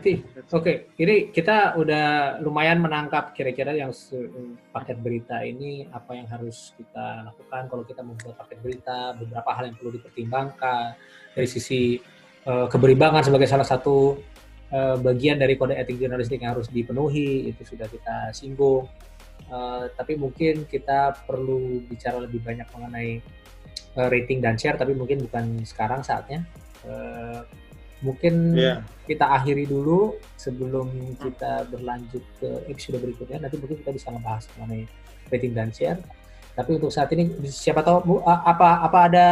Oke, okay. ini kita udah lumayan menangkap kira-kira yang paket berita ini apa yang harus kita lakukan kalau kita membuat paket berita, beberapa hal yang perlu dipertimbangkan dari sisi uh, keberimbangan sebagai salah satu uh, bagian dari kode etik jurnalistik yang harus dipenuhi itu sudah kita singgung. Uh, tapi mungkin kita perlu bicara lebih banyak mengenai uh, rating dan share, tapi mungkin bukan sekarang saatnya. Uh, Mungkin yeah. kita akhiri dulu sebelum kita berlanjut ke episode berikutnya. Nanti mungkin kita bisa ngebahas mengenai rating dan share. Tapi untuk saat ini siapa tahu Bu, apa apa ada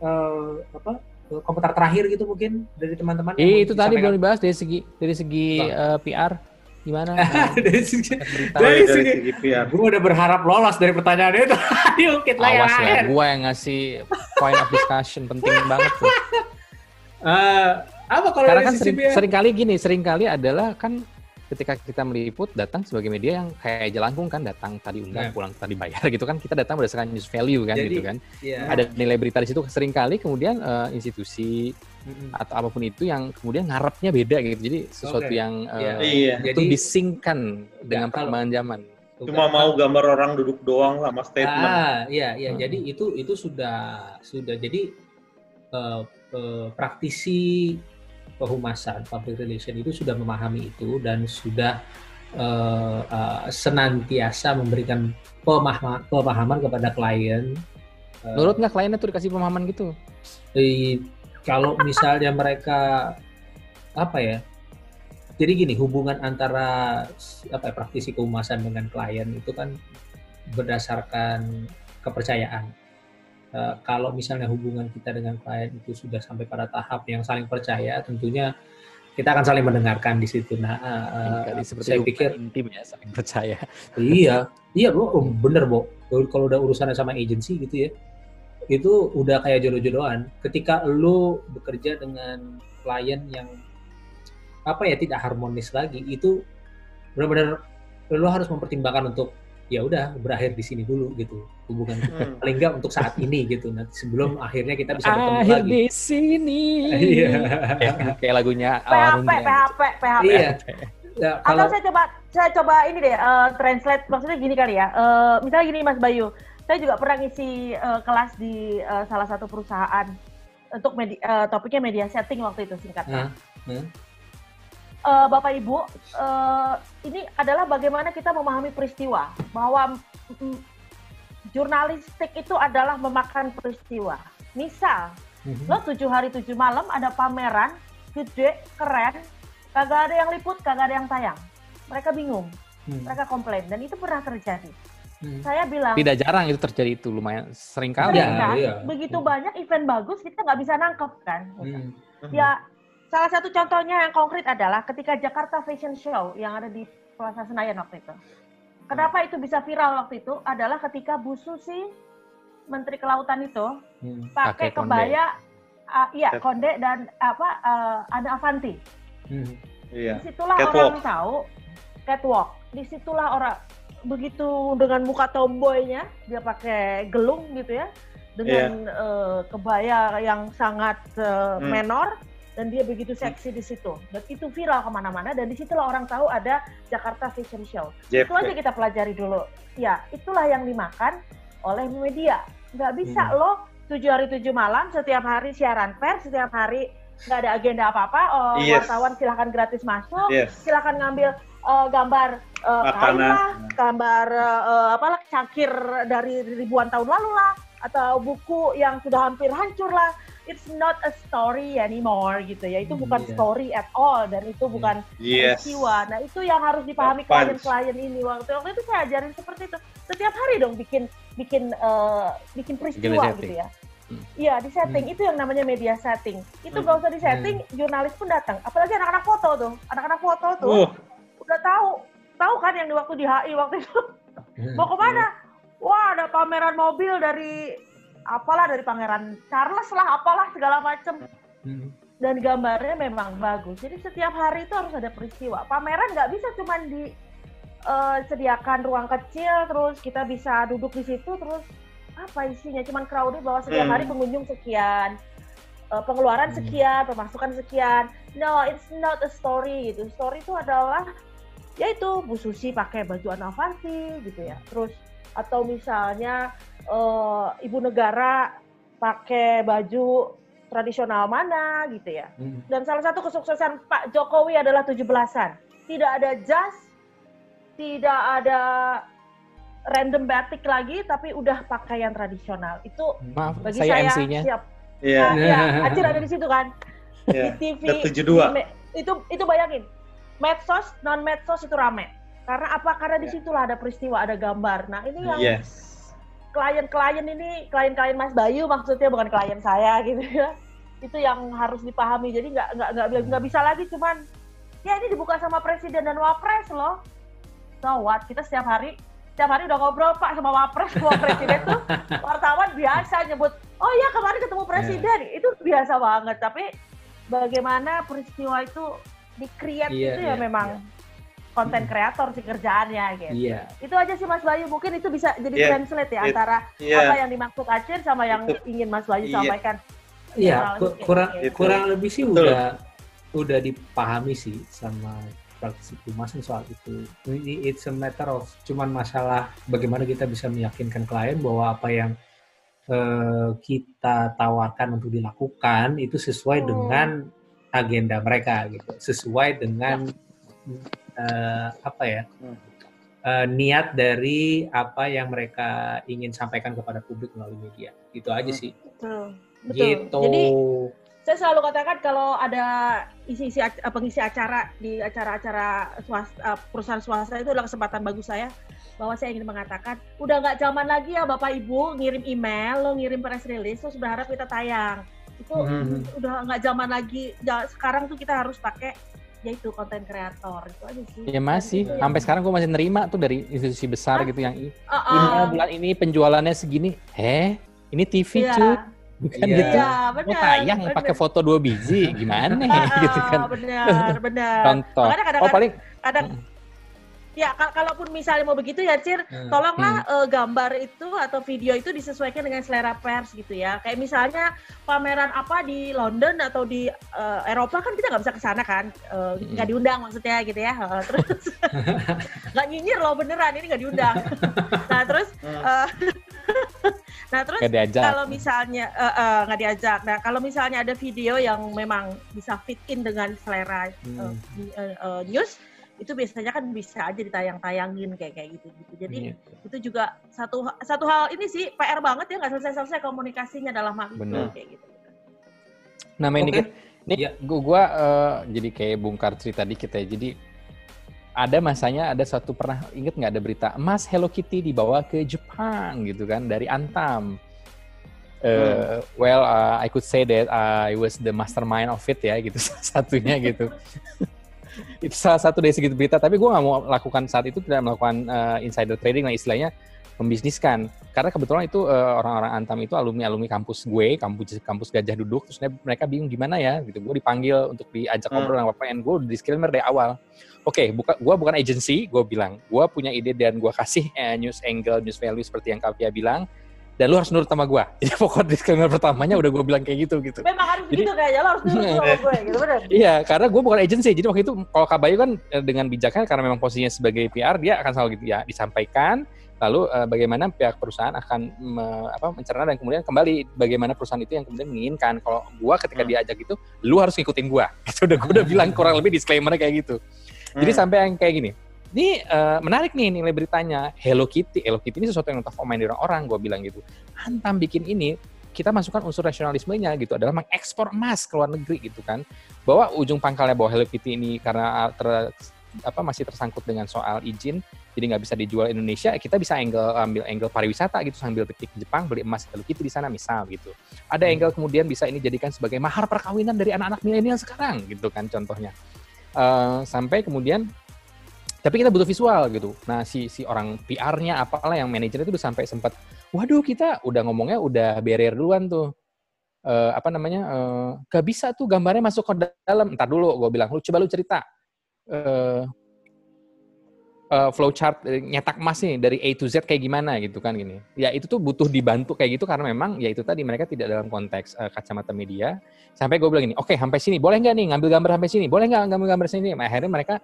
uh, apa komentar terakhir gitu mungkin dari teman-teman? Eh, itu tadi belum dibahas dari segi dari segi uh, eh, PR gimana? dari segi dari, dari segi PR. Gue udah berharap lolos dari pertanyaan itu. Diungkit lah Awas ya, gue yang ngasih point of discussion penting banget tuh. Uh, apa kalau Karena kan sering, sering kali gini, sering kali adalah kan ketika kita meliput datang sebagai media yang kayak jelangkung kan datang tadi undang yeah. pulang tadi bayar gitu kan kita datang berdasarkan news value kan Jadi, gitu kan yeah. ada nilai berita di situ sering kali kemudian uh, institusi mm-hmm. atau apa pun itu yang kemudian ngarepnya beda gitu jadi sesuatu okay. yang uh, yeah. yeah. itu Jadi, disingkan dengan ya, perkembangan zaman cuma mau gambar orang duduk doang sama statement ah iya iya hmm. jadi itu itu sudah sudah jadi uh, uh, praktisi kehumasan public relation itu sudah memahami itu dan sudah uh, uh, senantiasa memberikan pemahaman, pemahaman kepada klien. Menurut nggak kliennya tuh dikasih pemahaman gitu? Eh, kalau misalnya mereka apa ya? Jadi gini, hubungan antara apa ya, praktisi kehumasan dengan klien itu kan berdasarkan kepercayaan uh, kalau misalnya hubungan kita dengan klien itu sudah sampai pada tahap yang saling percaya, tentunya kita akan saling mendengarkan di situ. Nah, uh, seperti saya pikir intim ya saling percaya. Iya, iya bro, oh, bener bro. Kalau udah urusannya sama agensi gitu ya, itu udah kayak jodoh-jodohan. Ketika lo bekerja dengan klien yang apa ya tidak harmonis lagi, itu benar-benar lo harus mempertimbangkan untuk ya udah berakhir di sini dulu gitu. Hubungan kita hmm. paling enggak untuk saat ini gitu. Nanti sebelum akhirnya kita bisa bertemu Akhir lagi. di sini. Iya. Kayak lagunya PHP PHP PHP iya. Ya, kalau... atau saya coba saya coba ini deh uh, translate. Maksudnya gini kali ya. Uh, misalnya gini Mas Bayu. Saya juga pernah ngisi uh, kelas di uh, salah satu perusahaan untuk media, uh, topiknya media setting waktu itu singkatnya. Hmm. Hmm uh, Bapak Ibu, uh, ini adalah bagaimana kita memahami peristiwa bahwa mm, jurnalistik itu adalah memakan peristiwa. Misal, mm-hmm. lo tujuh hari tujuh malam ada pameran gede, keren, kagak ada yang liput, kagak ada yang tayang. Mereka bingung, mm. mereka komplain dan itu pernah terjadi. Hmm. Saya bilang tidak jarang itu terjadi itu lumayan sering kali. Sering, kan? ya, Begitu hmm. banyak event bagus kita nggak bisa nangkep kan. Hmm. Ya Salah satu contohnya yang konkret adalah ketika Jakarta Fashion Show yang ada di Plaza Senayan waktu itu. Kenapa itu bisa viral waktu itu? Adalah ketika Bu Susi, Menteri Kelautan itu, hmm, pakai kebaya, uh, iya konde dan apa uh, ada Avanti. Hmm, iya. Di situlah catwalk. orang tahu catwalk. Di situlah orang begitu dengan muka tomboynya dia pakai gelung gitu ya, dengan yeah. uh, kebaya yang sangat uh, hmm. menor dan dia begitu seksi di situ. Dan itu viral ke mana-mana dan di situlah orang tahu ada Jakarta Fashion Show. Jeff, itu aja kita pelajari dulu. Ya itulah yang dimakan oleh media. Nggak bisa hmm. loh tujuh hari tujuh malam setiap hari siaran pers setiap hari nggak ada agenda apa-apa. Oh, yes. wartawan silahkan gratis masuk yes. silahkan ngambil uh, gambar uh, kain lah gambar uh, apa cangkir dari ribuan tahun lalu lah atau buku yang sudah hampir hancur lah it's not a story anymore gitu ya itu bukan yeah. story at all dan itu bukan yes. peristiwa nah itu yang harus dipahami klien-klien ini waktu waktu itu saya ajarin seperti itu setiap hari dong bikin bikin uh, bikin peristiwa gitu ya hmm. Iya di setting hmm. itu yang namanya media setting itu hmm. gak usah di setting hmm. jurnalis pun datang apalagi anak-anak foto tuh anak-anak foto tuh uh. udah tahu tahu kan yang di waktu di HI waktu itu hmm. mau ke mana wah ada pameran mobil dari apalah dari Pangeran Charles lah, apalah segala macem. Hmm. Dan gambarnya memang bagus. Jadi setiap hari itu harus ada peristiwa. Pameran nggak bisa cuma di uh, sediakan ruang kecil, terus kita bisa duduk di situ, terus apa isinya? Cuman crowded bahwa setiap hmm. hari pengunjung sekian, uh, pengeluaran hmm. sekian, pemasukan sekian. no it's not a story gitu story itu adalah yaitu Bu Susi pakai baju Anavanti gitu ya terus atau misalnya uh, ibu negara pakai baju tradisional mana gitu ya hmm. dan salah satu kesuksesan Pak Jokowi adalah 17-an tidak ada jas tidak ada random batik lagi tapi udah pakaian tradisional itu Maaf, bagi saya, saya MC-nya. siap yeah. nah, ya Acil ada di situ kan yeah. di TV 72 di, itu itu bayangin medsos non medsos itu rame karena apa karena yeah. di situlah ada peristiwa ada gambar nah ini yang yes. Klien-klien ini klien-klien Mas Bayu maksudnya bukan klien saya gitu ya. Itu yang harus dipahami. Jadi nggak nggak nggak nggak bisa lagi cuman ya ini dibuka sama presiden dan wapres loh. So what? Kita setiap hari setiap hari udah ngobrol pak sama wapres sama presiden tuh. Wartawan biasa nyebut oh iya kemarin ketemu presiden. Yeah. itu biasa banget. Tapi bagaimana peristiwa itu di create yeah, itu ya yeah, memang. yeah. Konten kreator sih kerjaannya gitu. Yeah. Itu aja sih Mas Bayu mungkin itu bisa jadi yeah. translate ya It, antara yeah. apa yang dimaksud Acir sama yang itu. ingin Mas Bayu yeah. sampaikan. Iya, kurang gitu. kurang lebih sih udah udah dipahami sih sama praktisi humas soal itu. It's a matter of cuman masalah bagaimana kita bisa meyakinkan klien bahwa apa yang uh, kita tawarkan untuk dilakukan itu sesuai oh. dengan agenda mereka gitu, sesuai dengan uh, apa ya uh, niat dari apa yang mereka ingin sampaikan kepada publik melalui media. Itu aja sih. Betul. Betul. Gitu. Jadi saya selalu katakan kalau ada isi-isi pengisi acara di acara-acara swasta, eh, perusahaan swasta itu adalah kesempatan bagus saya bahwa saya ingin mengatakan udah nggak zaman lagi ya bapak ibu ngirim email lo ngirim press release terus berharap kita tayang itu hmm. udah nggak zaman lagi sekarang tuh kita harus pakai yaitu konten kreator itu aja sih. Ya masih, sampai yang... sekarang gue masih nerima tuh dari institusi besar ah, gitu yang uh, uh, ini bulan ini penjualannya segini. Heh, ini TV yeah. cuy bukan iya. gitu. Ya, benar. Oh, tayang pakai foto dua biji, gimana gitu kan. Benar, benar. Contoh. oh paling kadang hmm. Ya, kalaupun misalnya mau begitu ya, Cir, hmm. tolonglah hmm. Uh, gambar itu atau video itu disesuaikan dengan selera pers gitu ya. Kayak misalnya pameran apa di London atau di uh, Eropa kan kita nggak bisa ke sana kan, eh, nggak uh, hmm. diundang maksudnya gitu ya. Uh, terus nggak nyinyir loh beneran ini nggak diundang. nah terus uh, Nah terus kalau misalnya nggak uh, uh, diajak, nah kalau misalnya ada video yang memang bisa fit in dengan selera hmm. uh, uh, uh, news, itu biasanya kan bisa aja ditayang-tayangin kayak kayak gitu gitu. Jadi hmm. itu juga satu satu hal ini sih PR banget ya nggak selesai-selesai komunikasinya dalam hal itu kayak gitu. Nah main okay. dikit, nih ya. gua, gua uh, jadi kayak bongkar cerita dikit ya. Jadi ada masanya ada satu pernah inget nggak ada berita emas Hello Kitty dibawa ke Jepang gitu kan dari Antam. Uh, hmm. Well, uh, I could say that I was the mastermind of it ya gitu satunya gitu. itu salah satu dari segi berita. Tapi gue nggak mau lakukan saat itu tidak melakukan uh, insider trading lah istilahnya membisniskan. Karena kebetulan itu uh, orang-orang Antam itu alumni-alumni kampus gue, kampus kampus Gajah Duduk. Terus mereka bingung gimana ya gitu. Gue dipanggil untuk diajak hmm. ngobrol dengan PN gue disclaimer dari awal oke, okay, buka, gue bukan agency, gue bilang, gue punya ide dan gue kasih eh, news angle, news value seperti yang Kavia bilang, dan lu harus nurut sama gue. Jadi pokok disclaimer pertamanya udah gue bilang kayak gitu gitu. Memang harus jadi, gitu kayaknya, lo harus nurut sama gue gitu, bener? Iya, karena gue bukan agency, jadi waktu itu kalau Kabayu kan eh, dengan bijaknya karena memang posisinya sebagai PR, dia akan selalu gitu ya, disampaikan, lalu uh, bagaimana pihak perusahaan akan me, apa, mencerna dan kemudian kembali bagaimana perusahaan itu yang kemudian menginginkan. Kalau gue ketika hmm. diajak itu, lu harus ngikutin gue. Itu udah gue udah bilang kurang lebih disclaimer kayak gitu. Jadi hmm. sampai yang kayak gini. Ini uh, menarik nih nilai beritanya. Hello Kitty, Hello Kitty ini sesuatu yang top of mind orang-orang, gue bilang gitu. Antam bikin ini, kita masukkan unsur rasionalismenya gitu adalah mengekspor emas ke luar negeri gitu kan. Bahwa ujung pangkalnya bahwa Hello Kitty ini karena ter, apa masih tersangkut dengan soal izin jadi nggak bisa dijual Indonesia kita bisa angle ambil angle pariwisata gitu sambil petik Jepang beli emas Hello Kitty di sana misal gitu ada hmm. angle kemudian bisa ini jadikan sebagai mahar perkawinan dari anak-anak milenial sekarang gitu kan contohnya uh, sampai kemudian tapi kita butuh visual gitu. Nah si si orang PR-nya apalah yang manajer itu udah sampai sempat, waduh kita udah ngomongnya udah barrier duluan tuh. Uh, apa namanya uh, gak bisa tuh gambarnya masuk ke dalam. Entar dulu gue bilang, lu coba lu cerita. Uh, uh, flowchart nyetak emas nih dari A to Z kayak gimana gitu kan gini. Ya itu tuh butuh dibantu kayak gitu karena memang ya itu tadi mereka tidak dalam konteks uh, kacamata media. Sampai gue bilang gini, oke okay, sampai sini boleh nggak nih ngambil gambar sampai sini, boleh nggak ngambil gambar sini. Nah, akhirnya mereka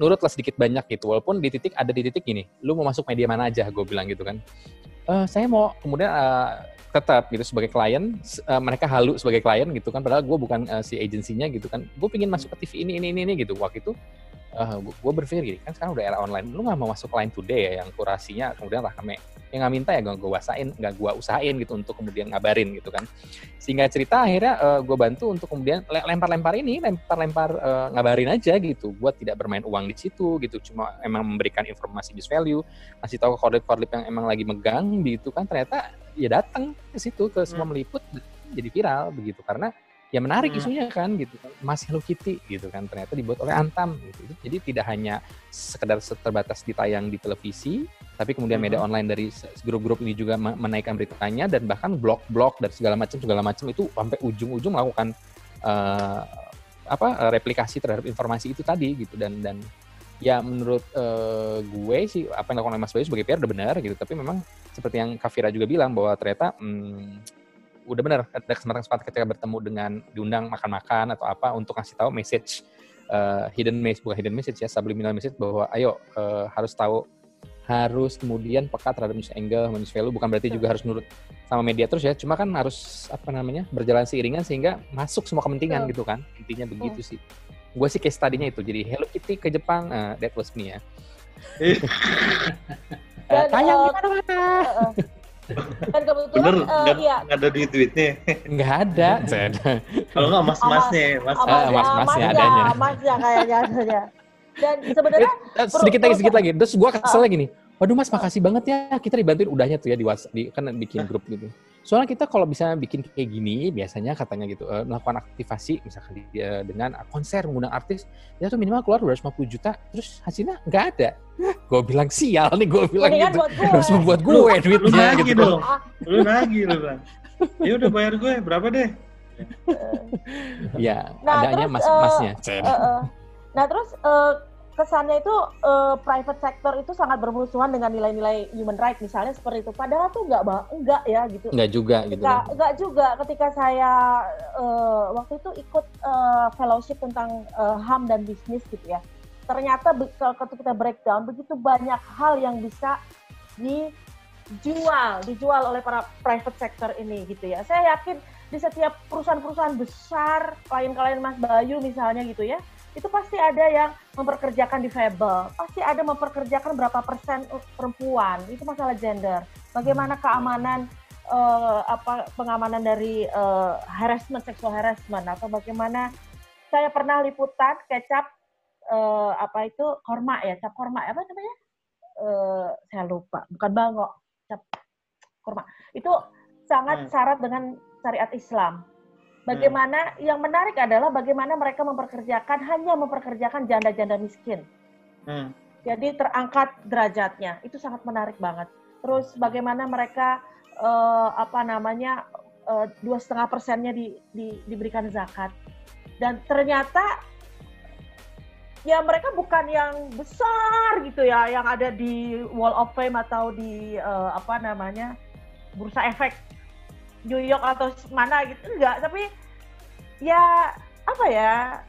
nurut lah sedikit banyak gitu. Walaupun di titik ada di titik gini, lu mau masuk media mana aja, gue bilang gitu kan. Uh, saya mau kemudian uh, tetap gitu sebagai klien, uh, mereka halu sebagai klien gitu kan. Padahal gue bukan uh, si agensinya gitu kan. Gue pingin masuk ke TV ini ini ini, ini gitu. Waktu itu uh, gue berpikir gini kan sekarang udah era online. Lu nggak mau masuk line today ya yang kurasinya kemudian rame. Yang nggak minta ya gak gue wasain nggak gue usahain gitu untuk kemudian ngabarin gitu kan. Sehingga cerita akhirnya uh, gue bantu untuk kemudian lempar-lempar ini lempar-lempar uh, ngabarin aja gitu buat tidak bermain uang di situ gitu. Cuma emang memberikan informasi bis value kasih tahu koordinat-koordinat yang emang lagi megang gitu kan. Ternyata ya datang ke situ ke semua hmm. meliput jadi viral begitu. Karena ya menarik hmm. isunya kan gitu Mas Hello Kitty gitu kan ternyata dibuat oleh Antam gitu jadi tidak hanya sekedar terbatas ditayang di televisi tapi kemudian media hmm. online dari grup-grup ini juga menaikkan beritanya dan bahkan blog-blog dan segala macam segala macam itu sampai ujung-ujung melakukan uh, apa replikasi terhadap informasi itu tadi gitu dan dan ya menurut uh, gue sih apa yang dilakukan oleh Mas Bayu sebagai PR udah benar gitu tapi memang seperti yang Kafira juga bilang bahwa ternyata hmm, udah benar ada kesempatan-kesempatan ketika bertemu dengan diundang makan-makan atau apa untuk ngasih tahu message uh, hidden message bukan hidden message ya subliminal message bahwa ayo uh, harus tahu harus kemudian peka terhadap news angle, news value bukan berarti juga harus nurut sama media terus ya, cuma kan harus apa namanya berjalan seiringan sehingga masuk semua kepentingan gitu kan intinya begitu sih. Gue sih case tadinya itu jadi Hello Kitty ke Jepang, uh, that was me ya. uh, tayang di mana-mana. Dan kebetulan Bener, uh, iya. Nggak ada di tweetnya. Nggak ada. Kalau nggak mas-masnya, mas, mas, mas, mas-masnya adanya. Masnya kayaknya adanya. Dan sebenarnya eh, sedikit lagi, sedikit lagi. Terus gue kesel lagi nih. Waduh mas, makasih banget ya. Kita dibantuin udahnya tuh ya di WhatsApp, di, kan bikin grup gitu. Soalnya kita kalau bisa bikin kayak gini, biasanya katanya gitu, uh, melakukan aktivasi misalkan uh, dengan konser mengundang artis, ya tuh minimal keluar 250 juta, terus hasilnya nggak ada. gue bilang sial nih, gue bilang gitu. Harus membuat gue lu, duitnya lu gitu. Dong. Lu nagih lu bang. Ya udah bayar gue berapa deh? ya, nah, adanya mas-masnya. Uh, uh, uh. Nah terus uh, kesannya itu uh, private sector itu sangat bermusuhan dengan nilai-nilai human right misalnya seperti itu. Padahal tuh enggak enggak ya gitu. Enggak juga gitu. Enggak, enggak juga ketika saya uh, waktu itu ikut uh, fellowship tentang uh, HAM dan bisnis gitu ya. Ternyata ketika kita breakdown begitu banyak hal yang bisa dijual, dijual oleh para private sector ini gitu ya. Saya yakin di setiap perusahaan-perusahaan besar, klien-klien Mas Bayu misalnya gitu ya, itu pasti ada yang memperkerjakan difabel, pasti ada memperkerjakan berapa persen perempuan, itu masalah gender. Bagaimana keamanan uh, apa pengamanan dari uh, harassment, sexual harassment atau bagaimana saya pernah liputan kecap uh, apa itu korma ya, cap korma apa namanya? Uh, saya lupa, bukan bangok, cap korma. Itu sangat hmm. syarat dengan syariat Islam Bagaimana hmm. yang menarik adalah bagaimana mereka memperkerjakan hanya memperkerjakan janda-janda miskin. Hmm. Jadi terangkat derajatnya itu sangat menarik banget. Terus bagaimana mereka uh, apa namanya eh, dua setengah persennya di, di, diberikan zakat dan ternyata ya mereka bukan yang besar gitu ya yang ada di Wall of Fame atau di uh, apa namanya bursa efek New York atau mana gitu enggak. Tapi ya apa ya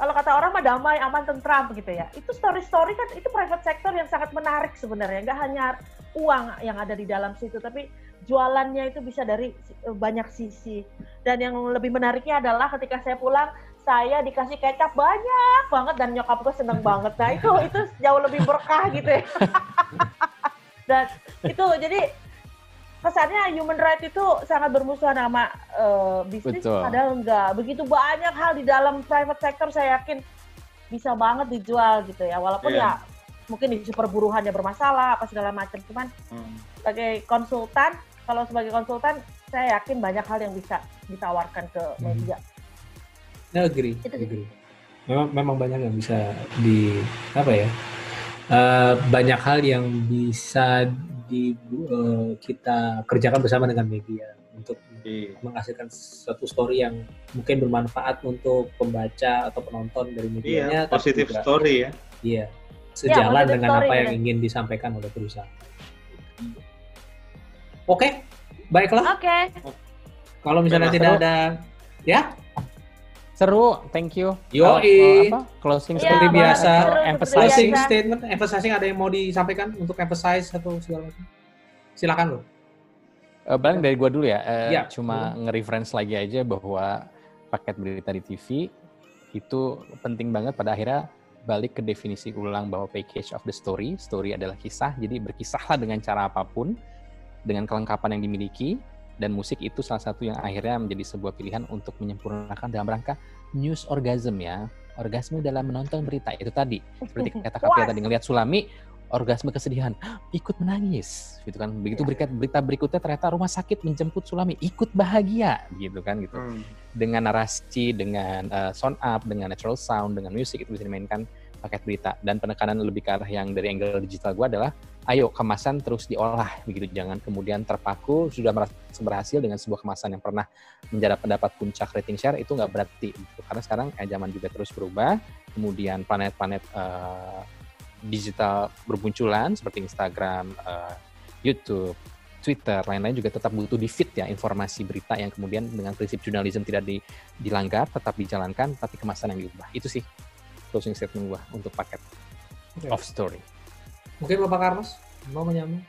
kalau kata orang mah damai aman tentram gitu ya. Itu story story kan itu private sector yang sangat menarik sebenarnya. Nggak hanya uang yang ada di dalam situ tapi jualannya itu bisa dari banyak sisi. Dan yang lebih menariknya adalah ketika saya pulang saya dikasih kecap banyak banget dan nyokap gue seneng banget. Nah itu itu jauh lebih berkah gitu ya. Dan itu jadi kesannya human right itu sangat bermusuhan sama uh, bisnis Betul. padahal enggak begitu banyak hal di dalam private sector saya yakin bisa banget dijual gitu ya walaupun yeah. ya mungkin di perburuhannya bermasalah apa segala macam cuman hmm. sebagai konsultan kalau sebagai konsultan saya yakin banyak hal yang bisa ditawarkan ke hmm. media. Nah, agree, itu agree. Memang, memang banyak yang bisa di apa ya? Uh, banyak hal yang bisa di uh, kita kerjakan bersama dengan media untuk iya. menghasilkan suatu story yang mungkin bermanfaat untuk pembaca atau penonton dari medianya. Iya, positif juga, story ya. Iya. sejalan ya, dengan apa yang ingin disampaikan oleh perusahaan. Oke, okay, baiklah. Oke. Okay. Kalau misalnya Benar, tidak seru. ada, ya seru. Thank you. Yo, apa? Closing ya, seperti biasa. Emphasizing statement, emphasizing ada yang mau disampaikan untuk emphasize atau segala macam. Silakan loh. Uh, Bang dari gua dulu ya. Uh, ya. Cuma nge-reference lagi aja bahwa paket berita di TV itu penting banget pada akhirnya balik ke definisi ulang bahwa package of the story, story adalah kisah, jadi berkisahlah dengan cara apa pun, dengan kelengkapan yang dimiliki, dan musik itu salah satu yang akhirnya menjadi sebuah pilihan untuk menyempurnakan dalam rangka news orgasm ya, orgasme dalam menonton berita itu tadi, seperti kata Kapia tadi ngelihat Sulami, orgasme kesedihan, ikut menangis, gitu kan. Begitu iya. berita, berita berikutnya ternyata rumah sakit menjemput Sulami, ikut bahagia, gitu kan, gitu. Hmm. Dengan narasi, dengan uh, sound up, dengan natural sound, dengan musik itu bisa dimainkan paket berita. Dan penekanan lebih ke arah yang dari angle digital gue adalah, ayo kemasan terus diolah, begitu. Jangan kemudian terpaku sudah merasa berhasil dengan sebuah kemasan yang pernah menjadi pendapat puncak rating share itu nggak berarti, gitu. karena sekarang eh, zaman juga terus berubah. Kemudian planet-planet uh, digital bermunculan seperti Instagram, uh, YouTube, Twitter, lain-lain juga tetap butuh di feed ya informasi berita yang kemudian dengan prinsip jurnalisme tidak di, dilanggar, tetap dijalankan, tapi kemasan yang diubah. Itu sih closing statement gua untuk paket okay. of story. Mungkin Bapak Carlos mau menyambung?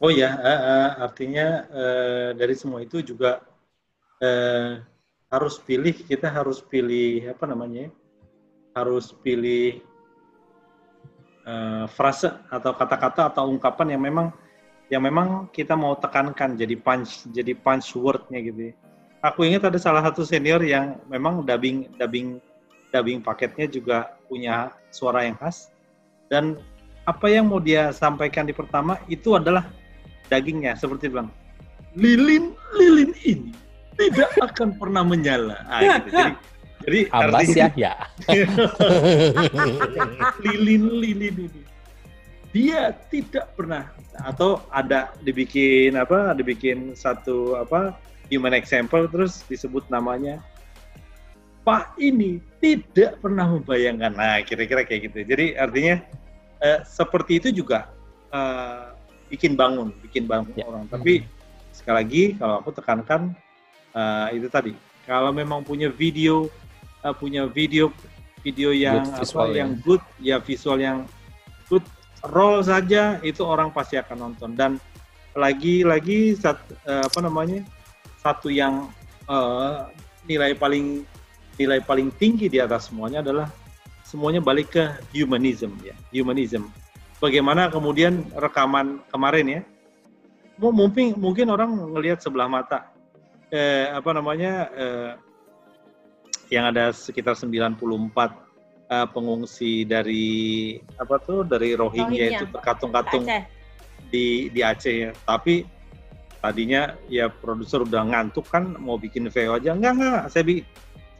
Oh ya, uh, uh, artinya uh, dari semua itu juga uh, harus pilih, kita harus pilih apa namanya? Harus pilih uh, frase atau kata-kata atau ungkapan yang memang yang memang kita mau tekankan jadi punch jadi punch wordnya gitu. Ya. Aku ingat ada salah satu senior yang memang dubbing dubbing dubbing paketnya juga punya suara yang khas dan apa yang mau dia sampaikan di pertama itu adalah dagingnya seperti bilang lilin lilin ini tidak akan pernah menyala. Ah, gitu. Jadi jadi Abbas ya, ya. lilin lilin ini dia tidak pernah atau ada dibikin apa dibikin satu apa human example terus disebut namanya Pak ini tidak pernah membayangkan. Nah kira-kira kayak gitu. Jadi artinya eh, seperti itu juga eh, bikin bangun bikin bangun ya. orang. Tapi sekali lagi kalau aku tekankan eh, itu tadi. Kalau memang punya video uh, punya video video yang good apa ya. yang good ya visual yang good roll saja itu orang pasti akan nonton. Dan lagi-lagi eh, apa namanya satu yang uh, nilai paling nilai paling tinggi di atas semuanya adalah semuanya balik ke humanism ya. Humanism. Bagaimana kemudian rekaman kemarin ya? Mungkin mungkin orang ngelihat sebelah mata eh, apa namanya eh, yang ada sekitar 94 uh, pengungsi dari apa tuh dari Rohingya, Rohingya. itu terkatung-katung di di Aceh ya. Tapi tadinya ya produser udah ngantuk kan mau bikin VO aja. Enggak enggak. Saya bi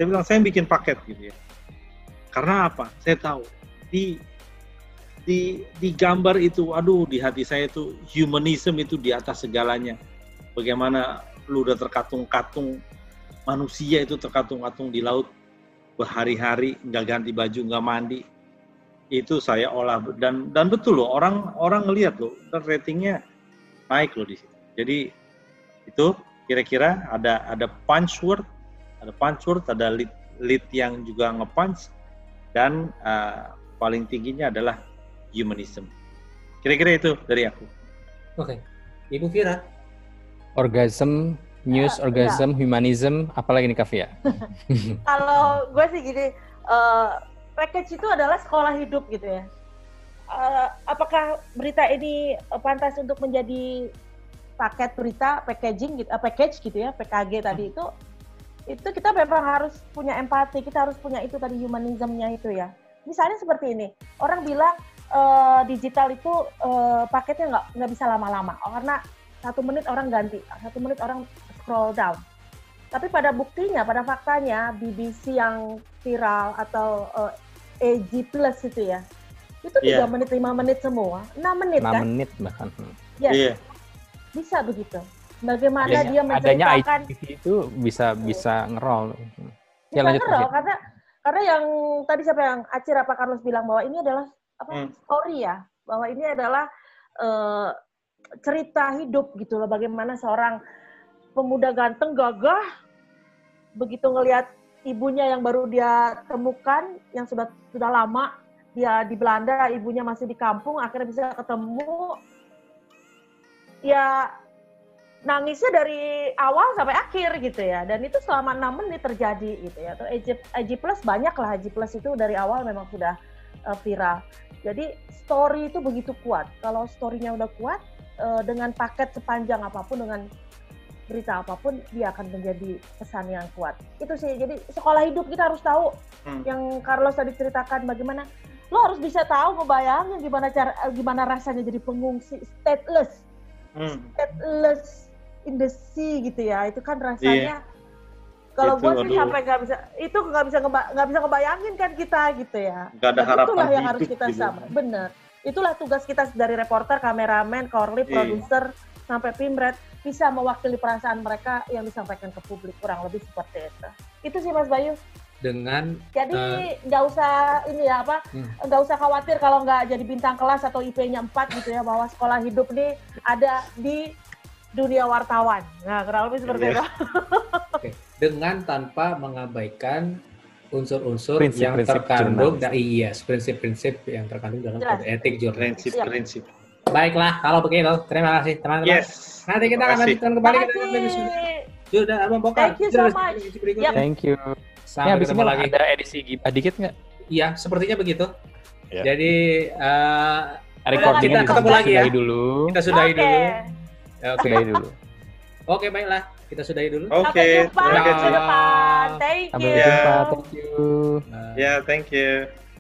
saya bilang saya bikin paket gitu ya. Karena apa? Saya tahu. Di di di gambar itu aduh di hati saya itu humanism itu di atas segalanya. Bagaimana lu udah terkatung-katung manusia itu terkatung-katung di laut berhari-hari nggak ganti baju nggak mandi. Itu saya olah. Dan dan betul loh orang orang ngelihat loh ratingnya naik loh di situ. Jadi itu kira-kira ada ada punch word ada word ada lead, lead yang juga ngepunch dan uh, paling tingginya adalah humanism kira-kira itu dari aku oke okay. ibu Vira orgasm news, ya, orgasm, ya. humanism, apalagi nih Kavia? Kalau gue sih gini, uh, package itu adalah sekolah hidup gitu ya. Uh, apakah berita ini pantas untuk menjadi paket berita, packaging gitu, uh, package gitu ya, PKG tadi itu, itu kita memang harus punya empati, kita harus punya itu tadi humanismnya itu ya. Misalnya seperti ini, orang bilang uh, digital itu uh, paketnya nggak nggak bisa lama-lama, oh, karena satu menit orang ganti, satu menit orang scroll down. Tapi pada buktinya, pada faktanya, BBC yang viral atau uh, eh, AG Plus itu ya, itu tiga yeah. menit, lima menit semua, enam menit 6 kan? menit bahkan. Ya, yeah. bisa begitu. Bagaimana adanya, dia menceritakan? Adanya itu bisa bisa ngerol. Ya, bisa lanjut ngerol karena karena yang tadi siapa yang Acir apa Carlos bilang bahwa ini adalah apa hmm. story ya? Bahwa ini adalah uh, cerita hidup gitu loh. Bagaimana seorang pemuda ganteng gagah begitu ngelihat ibunya yang baru dia temukan yang sudah sudah lama dia di Belanda ibunya masih di kampung akhirnya bisa ketemu. Ya nangisnya dari awal sampai akhir gitu ya. Dan itu selama enam menit terjadi gitu ya. Atau IG, Plus banyak lah. IG Plus itu dari awal memang sudah uh, viral. Jadi story itu begitu kuat. Kalau storynya udah kuat uh, dengan paket sepanjang apa pun dengan berita apa pun dia akan menjadi pesan yang kuat. Itu sih. Jadi sekolah hidup kita harus tahu hmm. yang Carlos tadi ceritakan bagaimana lo harus bisa tahu ngebayangin gimana cara gimana rasanya jadi pengungsi stateless. Hmm. stateless in the sea gitu ya itu kan rasanya yeah. kalau gue sih sampai nggak bisa itu nggak bisa nggak bisa ngebayangin kan kita gitu ya gak ada harapan itulah yang harus kita gitu. sama bener itulah tugas kita dari reporter kameramen korlip yeah. produser sampai pimret bisa mewakili perasaan mereka yang disampaikan ke publik kurang lebih seperti itu itu sih mas Bayu dengan jadi eh, nggak uh, usah ini ya apa hmm. nggak hmm. usah khawatir kalau nggak jadi bintang kelas atau IP-nya 4 gitu ya bahwa sekolah hidup nih ada di dunia wartawan. Nah, kurang lebih seperti yeah. itu. okay. Dengan tanpa mengabaikan unsur-unsur yang prinsip terkandung dari iya, prinsip-prinsip yang terkandung dalam kode etik jurnalistik. Prinsip-prinsip. Baiklah, kalau begitu terima kasih teman-teman. Yes. Nanti kita akan lanjutkan kembali kita sudah Abang Thank you so much. Yep. Thank you. Sampai ya, ketemu lagi. Ada edisi gibah dikit nggak? Iya, sepertinya begitu. Yeah. Jadi uh, recordingnya kita ketemu lagi ya. Dulu. Kita sudahi okay. dulu. Oke, okay. dulu. Oke, baiklah. Kita sudahi dulu. Oke. Okay. Sampai jumpa. Thank you. Sampai jumpa. Thank you. Ya, yeah, thank you.